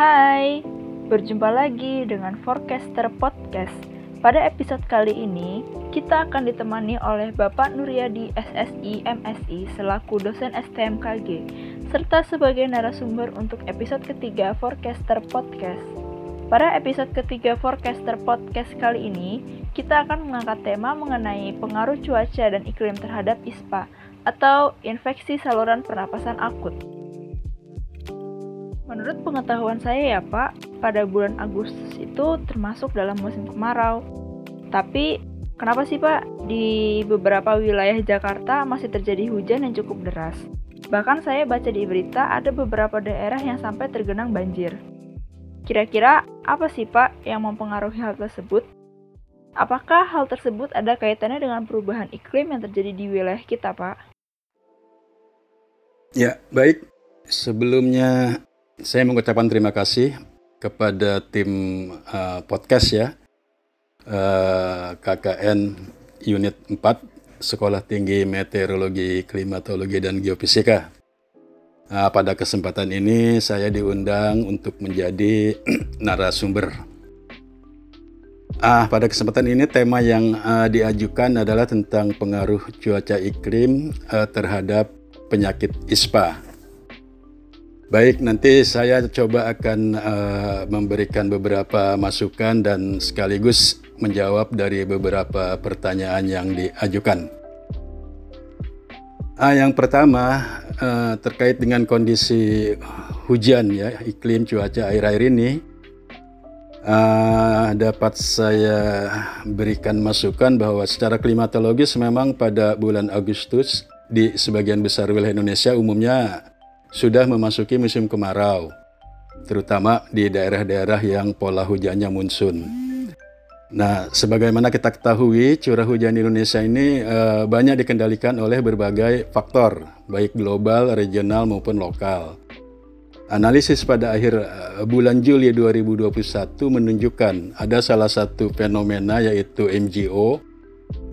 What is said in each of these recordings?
Hai, berjumpa lagi dengan Forecaster Podcast. Pada episode kali ini, kita akan ditemani oleh Bapak Nuryadi SSI MSI selaku dosen STMKG, serta sebagai narasumber untuk episode ketiga Forecaster Podcast. Pada episode ketiga Forecaster Podcast kali ini, kita akan mengangkat tema mengenai pengaruh cuaca dan iklim terhadap ISPA atau infeksi saluran pernapasan akut. Menurut pengetahuan saya ya Pak, pada bulan Agustus itu termasuk dalam musim kemarau. Tapi kenapa sih Pak di beberapa wilayah Jakarta masih terjadi hujan yang cukup deras? Bahkan saya baca di berita ada beberapa daerah yang sampai tergenang banjir. Kira-kira apa sih Pak yang mempengaruhi hal tersebut? Apakah hal tersebut ada kaitannya dengan perubahan iklim yang terjadi di wilayah kita, Pak? Ya, baik. Sebelumnya saya mengucapkan terima kasih kepada tim uh, podcast ya uh, KKN Unit 4 Sekolah Tinggi Meteorologi, Klimatologi dan Geofisika. Uh, pada kesempatan ini saya diundang untuk menjadi narasumber. Ah, pada kesempatan ini tema yang uh, diajukan adalah tentang pengaruh cuaca iklim uh, terhadap penyakit ISPA Baik, nanti saya coba akan uh, memberikan beberapa masukan dan sekaligus menjawab dari beberapa pertanyaan yang diajukan. Ah, yang pertama uh, terkait dengan kondisi hujan ya, iklim cuaca air-air ini uh, dapat saya berikan masukan bahwa secara klimatologis memang pada bulan Agustus di sebagian besar wilayah Indonesia umumnya sudah memasuki musim kemarau, terutama di daerah-daerah yang pola hujannya monsun. Nah, sebagaimana kita ketahui, curah hujan di Indonesia ini uh, banyak dikendalikan oleh berbagai faktor, baik global, regional maupun lokal. Analisis pada akhir uh, bulan Juli 2021 menunjukkan ada salah satu fenomena yaitu MGO.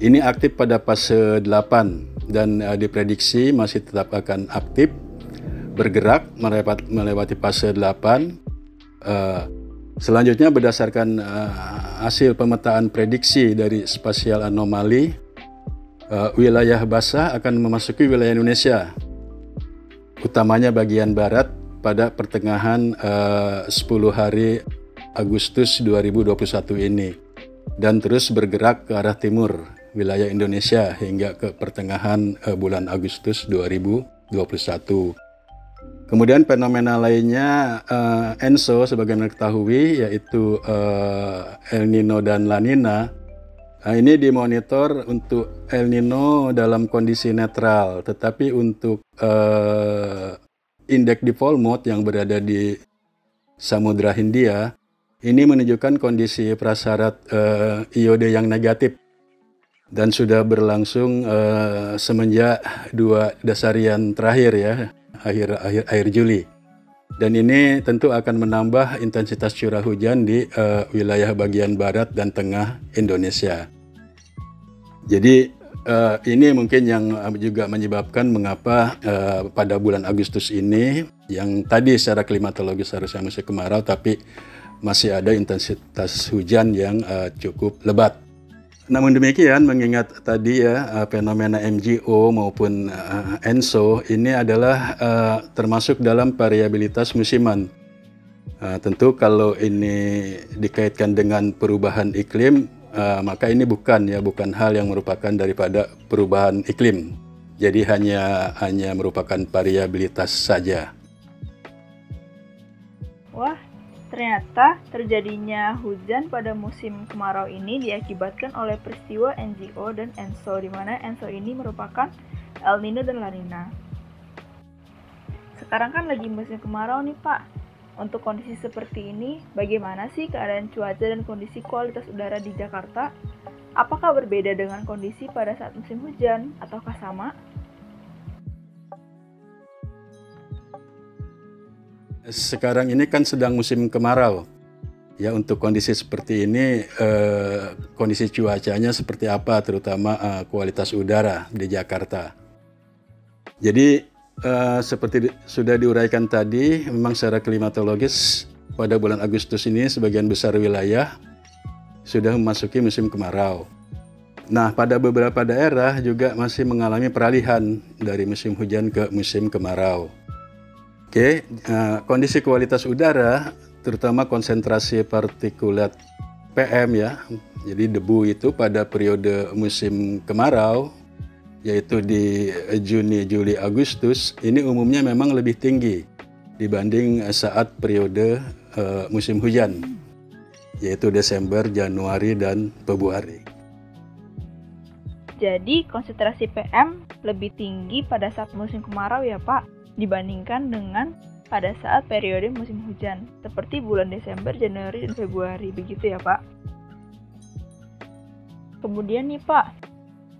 Ini aktif pada fase 8 dan uh, diprediksi masih tetap akan aktif bergerak melewati, melewati fase 8. Uh, selanjutnya berdasarkan uh, hasil pemetaan prediksi dari spasial anomali, uh, wilayah basah akan memasuki wilayah Indonesia, utamanya bagian barat pada pertengahan uh, 10 hari Agustus 2021 ini dan terus bergerak ke arah timur wilayah Indonesia hingga ke pertengahan uh, bulan Agustus 2021. Kemudian fenomena lainnya uh, ENSO sebagaimana diketahui yaitu uh, El Nino dan La Nina. Nah, ini dimonitor untuk El Nino dalam kondisi netral, tetapi untuk uh, indeks default mode yang berada di Samudra Hindia ini menunjukkan kondisi prasyarat uh, iode yang negatif dan sudah berlangsung uh, semenjak dua dasarian terakhir ya akhir akhir akhir Juli. Dan ini tentu akan menambah intensitas curah hujan di uh, wilayah bagian barat dan tengah Indonesia. Jadi uh, ini mungkin yang juga menyebabkan mengapa uh, pada bulan Agustus ini yang tadi secara klimatologis harusnya musim kemarau tapi masih ada intensitas hujan yang uh, cukup lebat. Namun demikian, mengingat tadi ya uh, fenomena MGO maupun uh, ENSO ini adalah uh, termasuk dalam variabilitas musiman. Tentu kalau ini dikaitkan dengan perubahan iklim, maka ini bukan ya bukan hal yang merupakan daripada perubahan iklim. Jadi hanya hanya merupakan variabilitas saja. Wah, Ternyata terjadinya hujan pada musim kemarau ini diakibatkan oleh peristiwa NGO dan ENSO di mana ENSO ini merupakan El Nino dan La Nina. Sekarang kan lagi musim kemarau nih Pak. Untuk kondisi seperti ini, bagaimana sih keadaan cuaca dan kondisi kualitas udara di Jakarta? Apakah berbeda dengan kondisi pada saat musim hujan ataukah sama? Sekarang ini kan sedang musim kemarau. Ya untuk kondisi seperti ini eh, kondisi cuacanya seperti apa terutama eh, kualitas udara di Jakarta. Jadi eh, seperti di, sudah diuraikan tadi memang secara klimatologis pada bulan Agustus ini sebagian besar wilayah sudah memasuki musim kemarau. Nah, pada beberapa daerah juga masih mengalami peralihan dari musim hujan ke musim kemarau. Oke, uh, kondisi kualitas udara, terutama konsentrasi partikulat PM ya, jadi debu itu pada periode musim kemarau, yaitu di Juni, Juli, Agustus, ini umumnya memang lebih tinggi dibanding saat periode uh, musim hujan, yaitu Desember, Januari, dan Februari. Jadi konsentrasi PM lebih tinggi pada saat musim kemarau ya Pak, dibandingkan dengan pada saat periode musim hujan, seperti bulan Desember, Januari, dan Februari, begitu ya Pak? Kemudian nih Pak,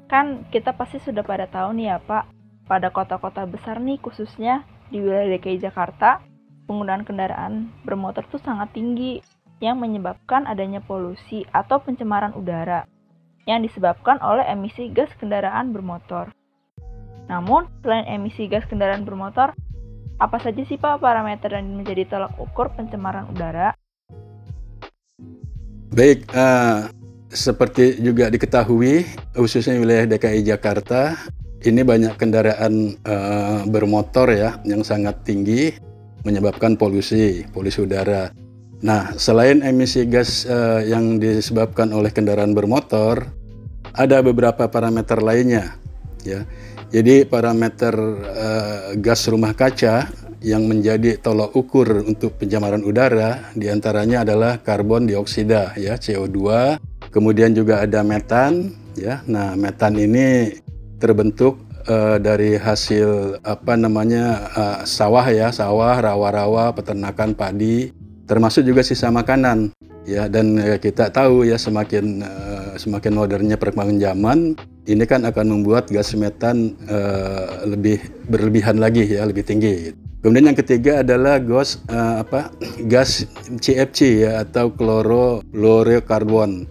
kan kita pasti sudah pada tahu nih ya Pak, pada kota-kota besar nih khususnya di wilayah DKI Jakarta, penggunaan kendaraan bermotor tuh sangat tinggi, yang menyebabkan adanya polusi atau pencemaran udara yang disebabkan oleh emisi gas kendaraan bermotor. Namun, selain emisi gas kendaraan bermotor, apa saja sih Pak parameter yang menjadi tolak ukur pencemaran udara? Baik, uh, seperti juga diketahui, khususnya wilayah DKI Jakarta, ini banyak kendaraan uh, bermotor ya yang sangat tinggi menyebabkan polusi, polusi udara. Nah, selain emisi gas uh, yang disebabkan oleh kendaraan bermotor, ada beberapa parameter lainnya ya. Jadi parameter uh, gas rumah kaca yang menjadi tolok ukur untuk pencemaran udara di antaranya adalah karbon dioksida ya CO2, kemudian juga ada metan ya. Nah metan ini terbentuk uh, dari hasil apa namanya uh, sawah ya sawah rawa-rawa peternakan padi termasuk juga sisa makanan ya dan kita tahu ya semakin semakin modernnya perkembangan zaman ini kan akan membuat gas metan uh, lebih berlebihan lagi ya lebih tinggi kemudian yang ketiga adalah gas uh, apa gas CFC ya atau klorofluorokarbon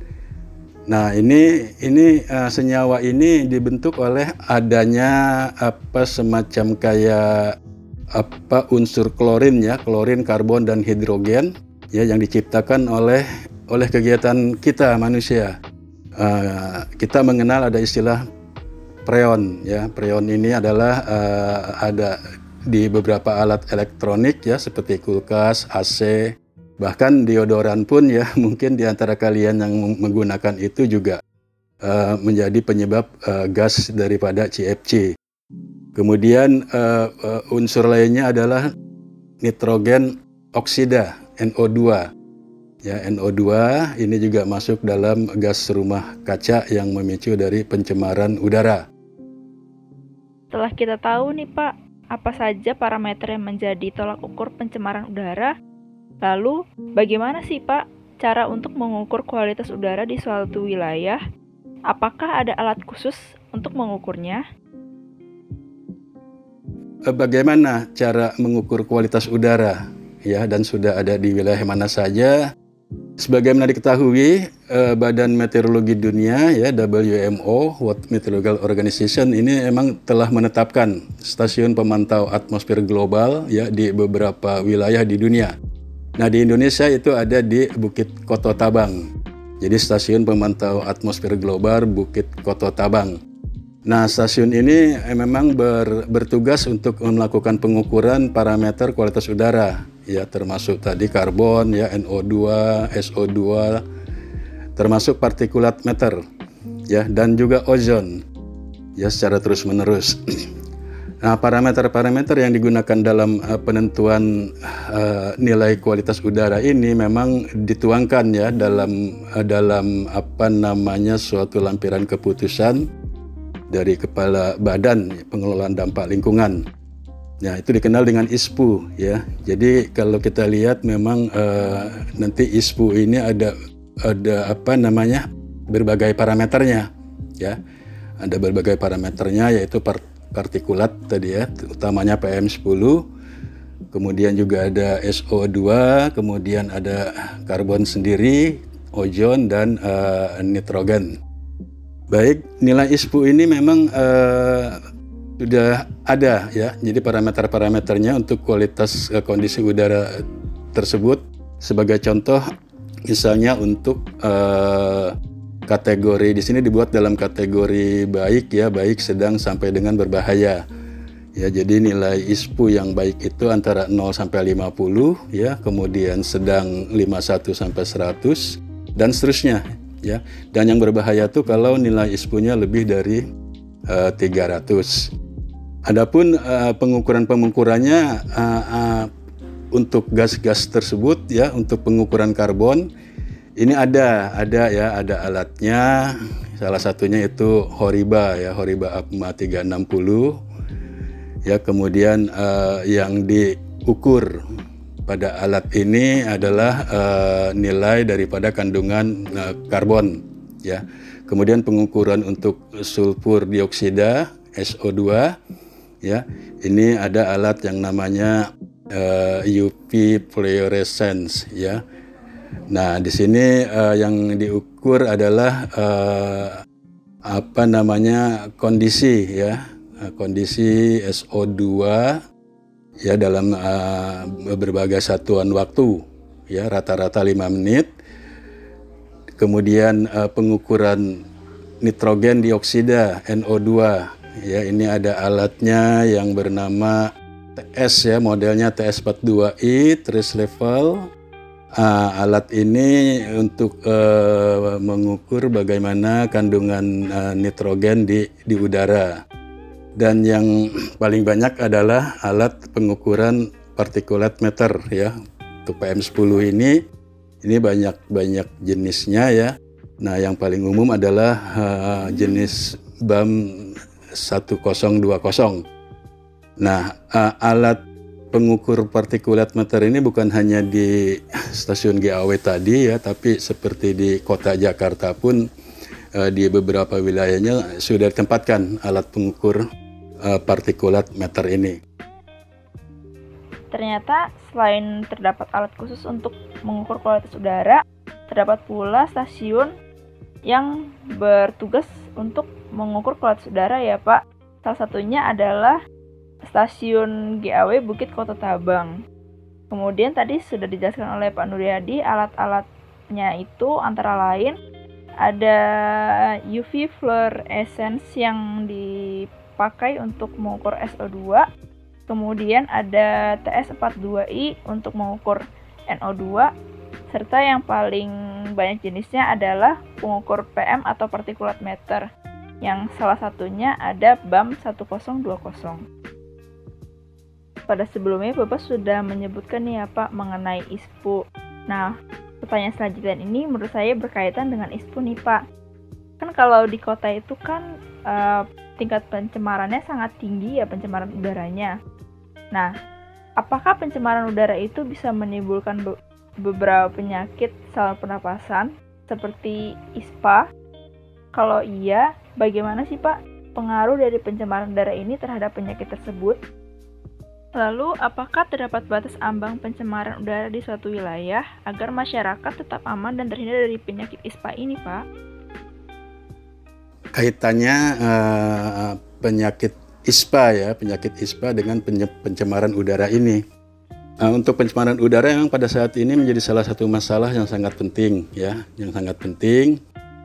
nah ini ini uh, senyawa ini dibentuk oleh adanya apa semacam kayak apa unsur klorin ya klorin karbon dan hidrogen ya yang diciptakan oleh oleh kegiatan kita manusia. Uh, kita mengenal ada istilah preon ya. Preon ini adalah uh, ada di beberapa alat elektronik ya seperti kulkas, AC, bahkan deodoran pun ya mungkin di antara kalian yang menggunakan itu juga uh, menjadi penyebab uh, gas daripada CFC. Kemudian uh, uh, unsur lainnya adalah nitrogen oksida NO2. Ya, NO2 ini juga masuk dalam gas rumah kaca yang memicu dari pencemaran udara. Setelah kita tahu nih Pak, apa saja parameter yang menjadi tolak ukur pencemaran udara, lalu bagaimana sih Pak cara untuk mengukur kualitas udara di suatu wilayah? Apakah ada alat khusus untuk mengukurnya? Eh, bagaimana cara mengukur kualitas udara? ya dan sudah ada di wilayah mana saja. Sebagaimana diketahui, eh, Badan Meteorologi Dunia ya WMO World Meteorological Organization ini memang telah menetapkan stasiun pemantau atmosfer global ya di beberapa wilayah di dunia. Nah, di Indonesia itu ada di Bukit Koto Tabang. Jadi stasiun pemantau atmosfer global Bukit Koto Tabang. Nah, stasiun ini memang ber, bertugas untuk melakukan pengukuran parameter kualitas udara, ya termasuk tadi karbon, ya NO2, SO2, termasuk partikulat meter, ya dan juga ozon, ya secara terus menerus. Nah, parameter-parameter yang digunakan dalam uh, penentuan uh, nilai kualitas udara ini memang dituangkan ya dalam uh, dalam apa namanya suatu lampiran keputusan dari Kepala Badan Pengelolaan Dampak Lingkungan. Ya, itu dikenal dengan ISPU ya. Jadi kalau kita lihat memang uh, nanti ISPU ini ada ada apa namanya? berbagai parameternya ya. Ada berbagai parameternya yaitu partikulat tadi ya, utamanya PM10, kemudian juga ada SO2, kemudian ada karbon sendiri, ozon dan uh, nitrogen. Baik, nilai ISPU ini memang uh, sudah ada ya. Jadi parameter-parameternya untuk kualitas uh, kondisi udara tersebut Sebagai contoh, misalnya untuk uh, kategori di sini dibuat dalam kategori baik ya, baik, sedang sampai dengan berbahaya. Ya, jadi nilai ISPU yang baik itu antara 0 sampai 50 ya, kemudian sedang 51 sampai 100 dan seterusnya ya. Dan yang berbahaya itu kalau nilai ISPU-nya lebih dari uh, 300. Adapun uh, pengukuran-pengukurannya uh, uh, untuk gas-gas tersebut ya, untuk pengukuran karbon ini ada, ada ya, ada alatnya. Salah satunya itu Horiba ya, Horiba APMA 360 ya kemudian uh, yang diukur pada alat ini adalah uh, nilai daripada kandungan uh, karbon ya kemudian pengukuran untuk sulfur dioksida SO2 ya. Ini ada alat yang namanya uh, UV fluorescence ya. Nah di sini uh, yang diukur adalah uh, apa namanya kondisi ya. Eh, kondisi SO2 ya dalam uh, berbagai satuan waktu ya rata-rata 5 menit. Kemudian uh, pengukuran nitrogen dioksida NO2 ya ini ada alatnya yang bernama TS ya modelnya TS42i trace level. Uh, alat ini untuk uh, mengukur bagaimana kandungan uh, nitrogen di di udara. Dan yang paling banyak adalah alat pengukuran partikulat meter ya. Untuk PM10 ini ini banyak banyak jenisnya ya. Nah yang paling umum adalah uh, jenis BAM 1020 nah alat pengukur partikulat meter ini bukan hanya di stasiun GAW tadi ya tapi seperti di kota Jakarta pun uh, di beberapa wilayahnya sudah ditempatkan alat pengukur uh, partikulat meter ini. Ternyata selain terdapat alat khusus untuk mengukur kualitas udara, terdapat pula stasiun yang bertugas untuk mengukur kualitas udara ya Pak. Salah satunya adalah stasiun GAW Bukit Kota Tabang. Kemudian tadi sudah dijelaskan oleh Pak Nuryadi alat-alatnya itu antara lain ada UV fluorescence yang di dipakai untuk mengukur SO2. Kemudian ada TS42i untuk mengukur NO2 serta yang paling banyak jenisnya adalah pengukur PM atau partikulat meter yang salah satunya ada BAM 1020. Pada sebelumnya Bapak sudah menyebutkan nih ya Pak mengenai ISPU. Nah, pertanyaan selanjutnya ini menurut saya berkaitan dengan ISPU nih Pak. Kan kalau di kota itu kan uh, tingkat pencemarannya sangat tinggi ya pencemaran udaranya. Nah, apakah pencemaran udara itu bisa menimbulkan beberapa penyakit saluran pernapasan seperti ISPA? Kalau iya, bagaimana sih Pak pengaruh dari pencemaran udara ini terhadap penyakit tersebut? Lalu, apakah terdapat batas ambang pencemaran udara di suatu wilayah agar masyarakat tetap aman dan terhindar dari penyakit ISPA ini, Pak? kaitannya uh, penyakit ISPA ya, penyakit ISPA dengan pencemaran udara ini. Uh, untuk pencemaran udara yang pada saat ini menjadi salah satu masalah yang sangat penting ya, yang sangat penting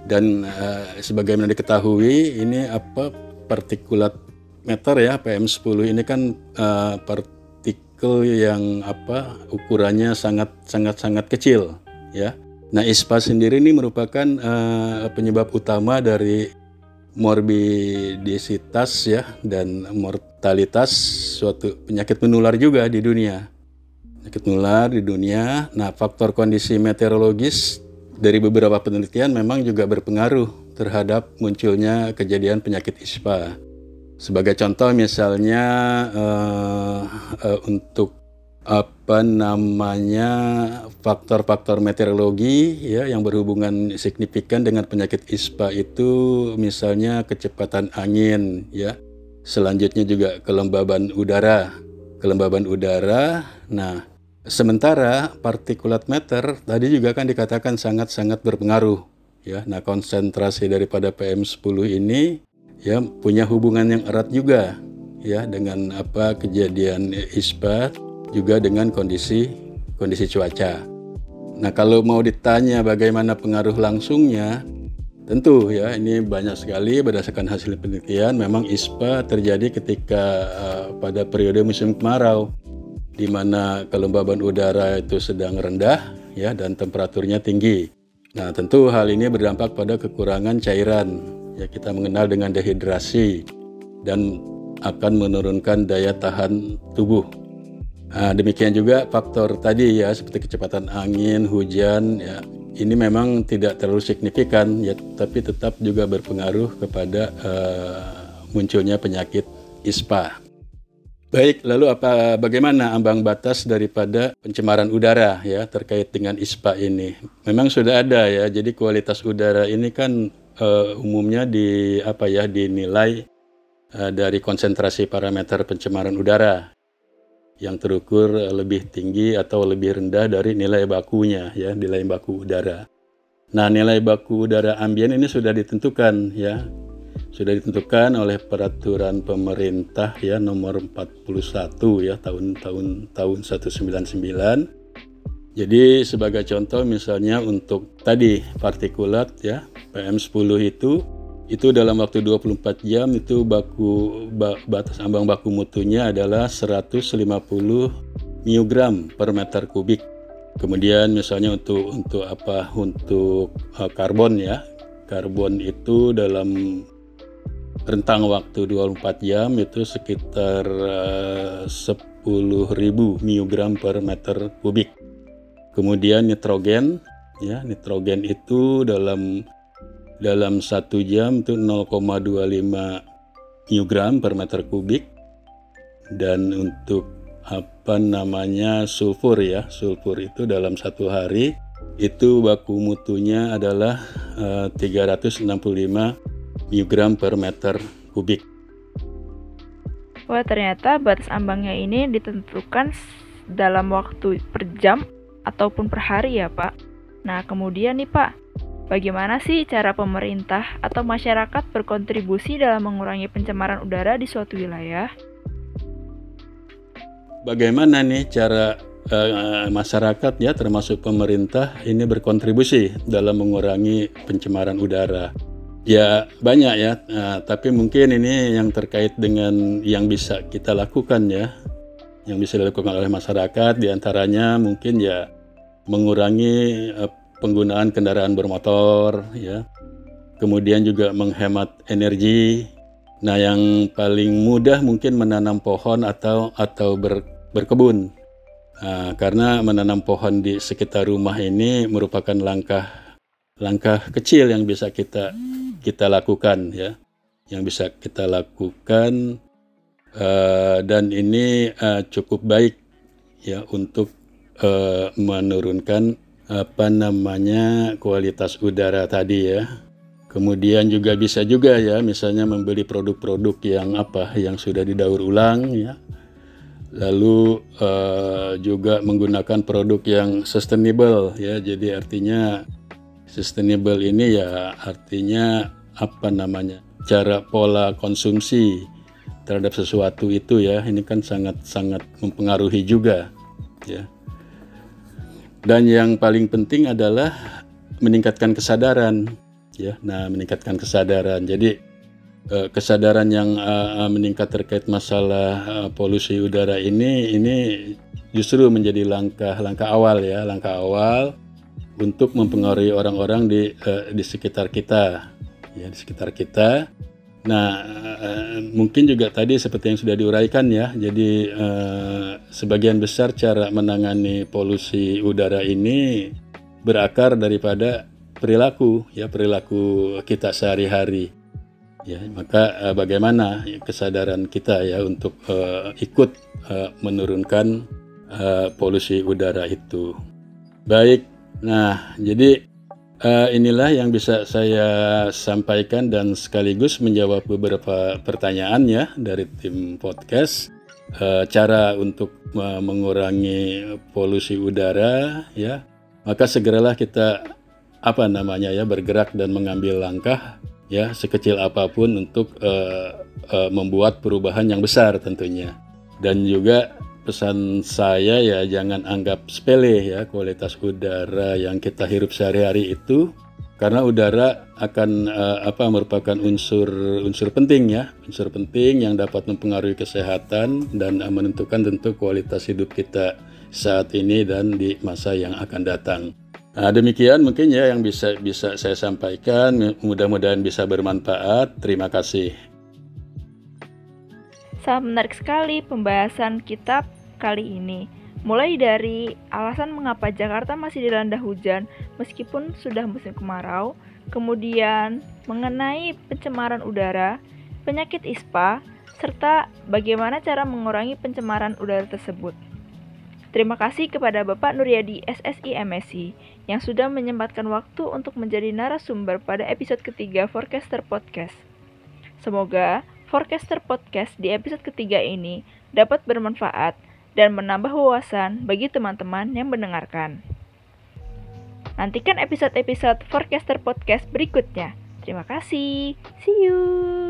dan uh, sebagaimana diketahui ini apa partikulat meter ya PM10 ini kan uh, partikel yang apa ukurannya sangat sangat sangat kecil ya. Nah, ISPA sendiri ini merupakan uh, penyebab utama dari morbidisitas ya dan mortalitas suatu penyakit menular juga di dunia. Penyakit menular di dunia. Nah, faktor kondisi meteorologis dari beberapa penelitian memang juga berpengaruh terhadap munculnya kejadian penyakit ISPA. Sebagai contoh misalnya uh, uh, untuk apa namanya faktor-faktor meteorologi ya yang berhubungan signifikan dengan penyakit ISPA itu misalnya kecepatan angin ya selanjutnya juga kelembaban udara kelembaban udara nah sementara partikulat meter tadi juga kan dikatakan sangat-sangat berpengaruh ya. Nah konsentrasi daripada PM10 ini ya punya hubungan yang erat juga ya dengan apa kejadian ISPA juga dengan kondisi kondisi cuaca. Nah, kalau mau ditanya bagaimana pengaruh langsungnya, tentu ya ini banyak sekali berdasarkan hasil penelitian. Memang ISPA terjadi ketika uh, pada periode musim kemarau di mana kelembaban udara itu sedang rendah ya dan temperaturnya tinggi. Nah, tentu hal ini berdampak pada kekurangan cairan. Ya, kita mengenal dengan dehidrasi dan akan menurunkan daya tahan tubuh. Nah, demikian juga faktor tadi ya seperti kecepatan angin, hujan ya ini memang tidak terlalu signifikan ya tapi tetap juga berpengaruh kepada uh, munculnya penyakit ISPA. Baik, lalu apa bagaimana ambang batas daripada pencemaran udara ya terkait dengan ISPA ini? Memang sudah ada ya. Jadi kualitas udara ini kan uh, umumnya di apa ya dinilai uh, dari konsentrasi parameter pencemaran udara yang terukur lebih tinggi atau lebih rendah dari nilai bakunya ya nilai baku udara. Nah nilai baku udara ambien ini sudah ditentukan ya sudah ditentukan oleh peraturan pemerintah ya nomor 41 ya tahun tahun tahun 199. Jadi sebagai contoh misalnya untuk tadi partikulat ya PM10 itu itu dalam waktu 24 jam itu baku batas ambang baku mutunya adalah 150 miogram per meter kubik. Kemudian misalnya untuk untuk apa? Untuk uh, karbon ya. Karbon itu dalam rentang waktu 24 jam itu sekitar uh, 10.000 miogram per meter kubik. Kemudian nitrogen ya, nitrogen itu dalam dalam satu jam itu 0,25 mg per meter kubik dan untuk apa namanya sulfur ya sulfur itu dalam satu hari itu baku mutunya adalah uh, 365 mg per meter kubik. Wah ternyata batas ambangnya ini ditentukan dalam waktu per jam ataupun per hari ya Pak. Nah kemudian nih Pak, Bagaimana sih cara pemerintah atau masyarakat berkontribusi dalam mengurangi pencemaran udara di suatu wilayah? Bagaimana nih cara uh, masyarakat ya termasuk pemerintah ini berkontribusi dalam mengurangi pencemaran udara? Ya banyak ya, uh, tapi mungkin ini yang terkait dengan yang bisa kita lakukan ya, yang bisa dilakukan oleh masyarakat di antaranya mungkin ya mengurangi uh, penggunaan kendaraan bermotor ya. Kemudian juga menghemat energi. Nah, yang paling mudah mungkin menanam pohon atau atau ber, berkebun. Nah, karena menanam pohon di sekitar rumah ini merupakan langkah langkah kecil yang bisa kita kita lakukan ya. Yang bisa kita lakukan uh, dan ini uh, cukup baik ya untuk uh, menurunkan apa namanya kualitas udara tadi ya. Kemudian juga bisa juga ya misalnya membeli produk-produk yang apa yang sudah didaur ulang ya. Lalu uh, juga menggunakan produk yang sustainable ya. Jadi artinya sustainable ini ya artinya apa namanya? cara pola konsumsi terhadap sesuatu itu ya. Ini kan sangat sangat mempengaruhi juga ya. Dan yang paling penting adalah meningkatkan kesadaran ya. Nah, meningkatkan kesadaran. Jadi eh, kesadaran yang uh, meningkat terkait masalah uh, polusi udara ini ini justru menjadi langkah-langkah awal ya, langkah awal untuk mempengaruhi orang-orang di uh, di sekitar kita ya, di sekitar kita Nah, uh, mungkin juga tadi seperti yang sudah diuraikan ya. Jadi uh, sebagian besar cara menangani polusi udara ini berakar daripada perilaku ya perilaku kita sehari-hari. Ya, maka uh, bagaimana kesadaran kita ya untuk uh, ikut uh, menurunkan polusi udara itu. Baik. Nah, jadi Uh, inilah yang bisa saya sampaikan dan sekaligus menjawab beberapa pertanyaan ya dari tim podcast. Uh, cara untuk uh, mengurangi polusi udara ya, maka segeralah kita apa namanya ya bergerak dan mengambil langkah ya sekecil apa pun untuk uh, uh, membuat perubahan yang besar tentunya dan juga pesan saya ya jangan anggap sepele ya kualitas udara yang kita hirup sehari-hari itu karena udara akan uh, apa merupakan unsur unsur penting ya unsur penting yang dapat mempengaruhi kesehatan dan uh, menentukan tentu kualitas hidup kita saat ini dan di masa yang akan datang. Nah, demikian mungkin ya yang bisa bisa saya sampaikan. Mudah-mudahan bisa bermanfaat. Terima kasih. Sangat menarik sekali pembahasan kitab kali ini. Mulai dari alasan mengapa Jakarta masih dilanda hujan meskipun sudah musim kemarau, kemudian mengenai pencemaran udara, penyakit ISPA, serta bagaimana cara mengurangi pencemaran udara tersebut. Terima kasih kepada Bapak Nuryadi SSI MSI yang sudah menyempatkan waktu untuk menjadi narasumber pada episode ketiga Forecaster Podcast. Semoga Forecaster Podcast di episode ketiga ini dapat bermanfaat dan menambah wawasan bagi teman-teman yang mendengarkan. Nantikan episode-episode Forecaster Podcast berikutnya. Terima kasih. See you.